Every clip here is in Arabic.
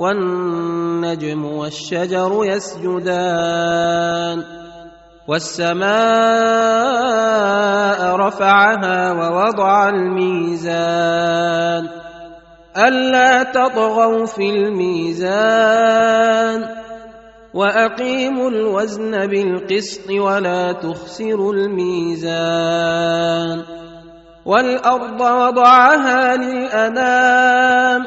والنجم والشجر يسجدان والسماء رفعها ووضع الميزان ألا تطغوا في الميزان وأقيموا الوزن بالقسط ولا تخسروا الميزان والأرض وضعها للأنام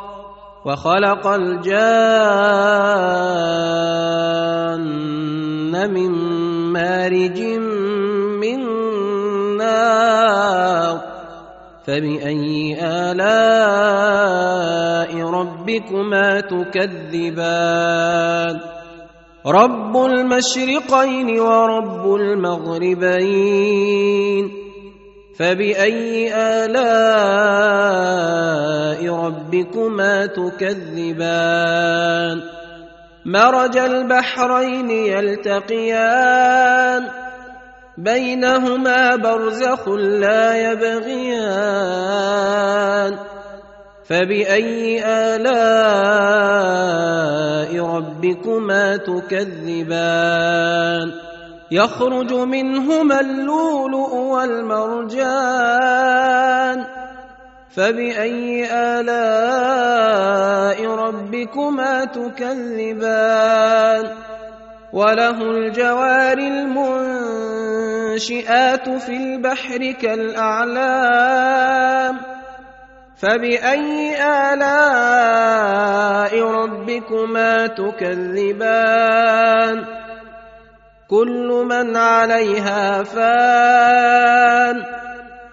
وخلق الجان من مارج من نار فبأي آلاء ربكما تكذبان؟ رب المشرقين ورب المغربين. فبأي آلاء ربكما تكذبان مرج البحرين يلتقيان بينهما برزخ لا يبغيان فبأي آلاء ربكما تكذبان يخرج منهما اللؤلؤ والمرجان فباي الاء ربكما تكذبان وله الجوار المنشئات في البحر كالاعلام فباي الاء ربكما تكذبان كل من عليها فان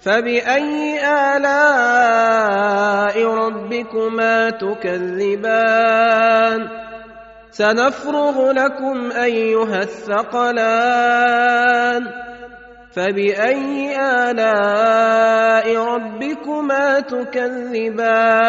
فباي الاء ربكما تكذبان سنفرغ لكم ايها الثقلان فباي الاء ربكما تكذبان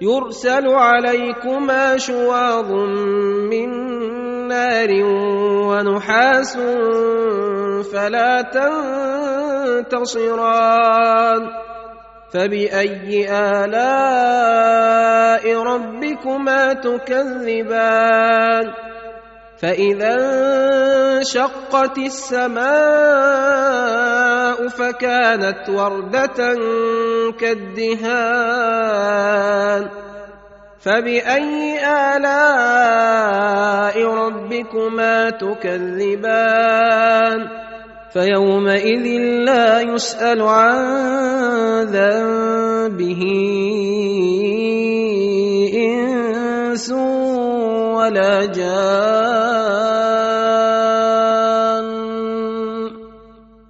يرسل عليكما شواظ من نار ونحاس فلا تنتصران فباي الاء ربكما تكذبان فإذا انشقت السماء فكانت وردة كالدهان فبأي آلاء ربكما تكذبان فيومئذ لا يسأل عن ذنبه إنس ولا جان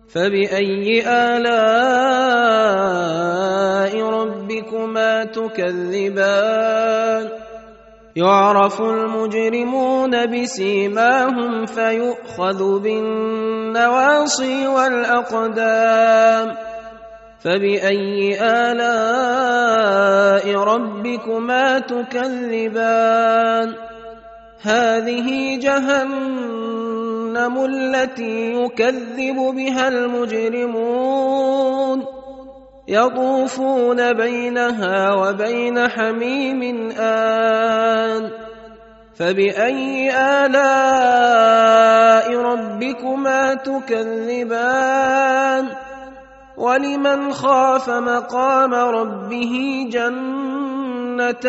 فباي الاء ربكما تكذبان يعرف المجرمون بسيماهم فيؤخذ بالنواصي والاقدام فباي الاء ربكما تكذبان هذه جهنم التي يكذب بها المجرمون. يطوفون بينها وبين حميم آن. فبأي آلاء ربكما تكذبان؟ ولمن خاف مقام ربه جنتان؟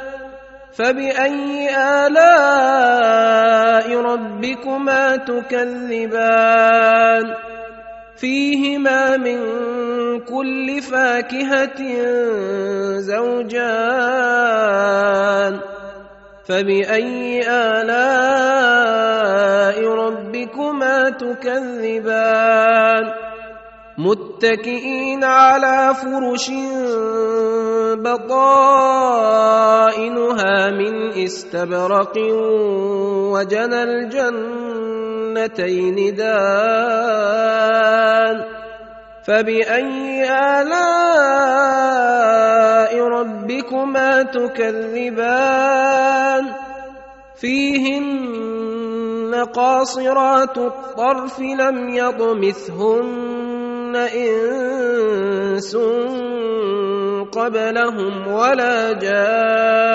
فبأي آلاء ربكما تكذبان فيهما من كل فاكهة زوجان فبأي آلاء ربكما تكذبان متكئين على فرش بطائنها من استبرق وجنى الجنتين دان فبأي آلاء ربكما تكذبان؟ فيهن قاصرات الطرف لم يطمثهن إنس قبلهم ولا جان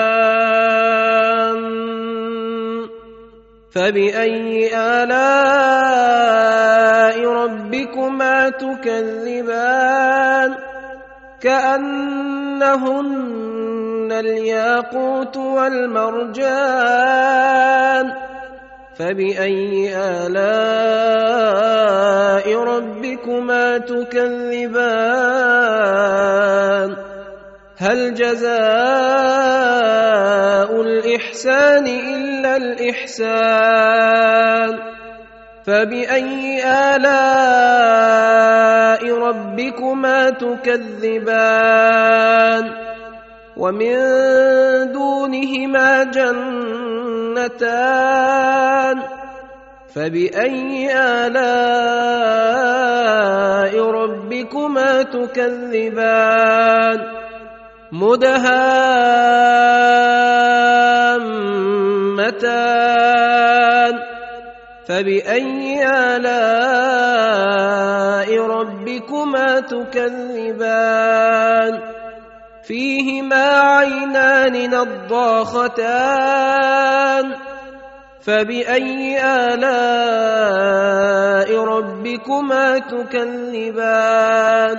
فبأي آلاء ربكما تكذبان كأنهن الياقوت والمرجان فبأي آلاء تكذبان. هل جزاء الإحسان إلا الإحسان؟ فبأي آلاء ربكما تكذبان؟ ومن دونهما جنتان. فبأي آلاء ربكما تكذبان؟ مدهامتان. فبأي آلاء ربكما تكذبان؟ فيهما عينان نضاختان. فبأي آلاء ربكما تكذبان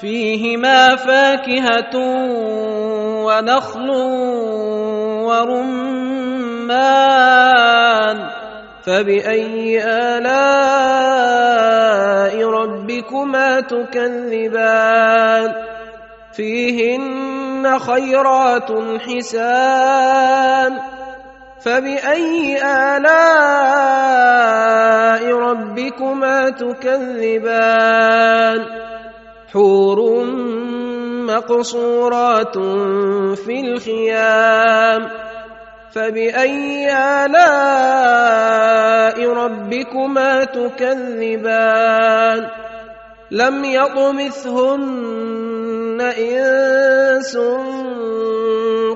فيهما فاكهة ونخل ورمان فبأي آلاء ربكما تكذبان فيهن خيرات حسان فبأي آلاء ربكما تكذبان؟ حور مقصورات في الخيام. فبأي آلاء ربكما تكذبان؟ لم يطمثهن إنس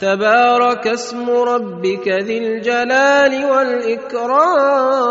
تبارك اسم ربك ذي الجلال والإكرام.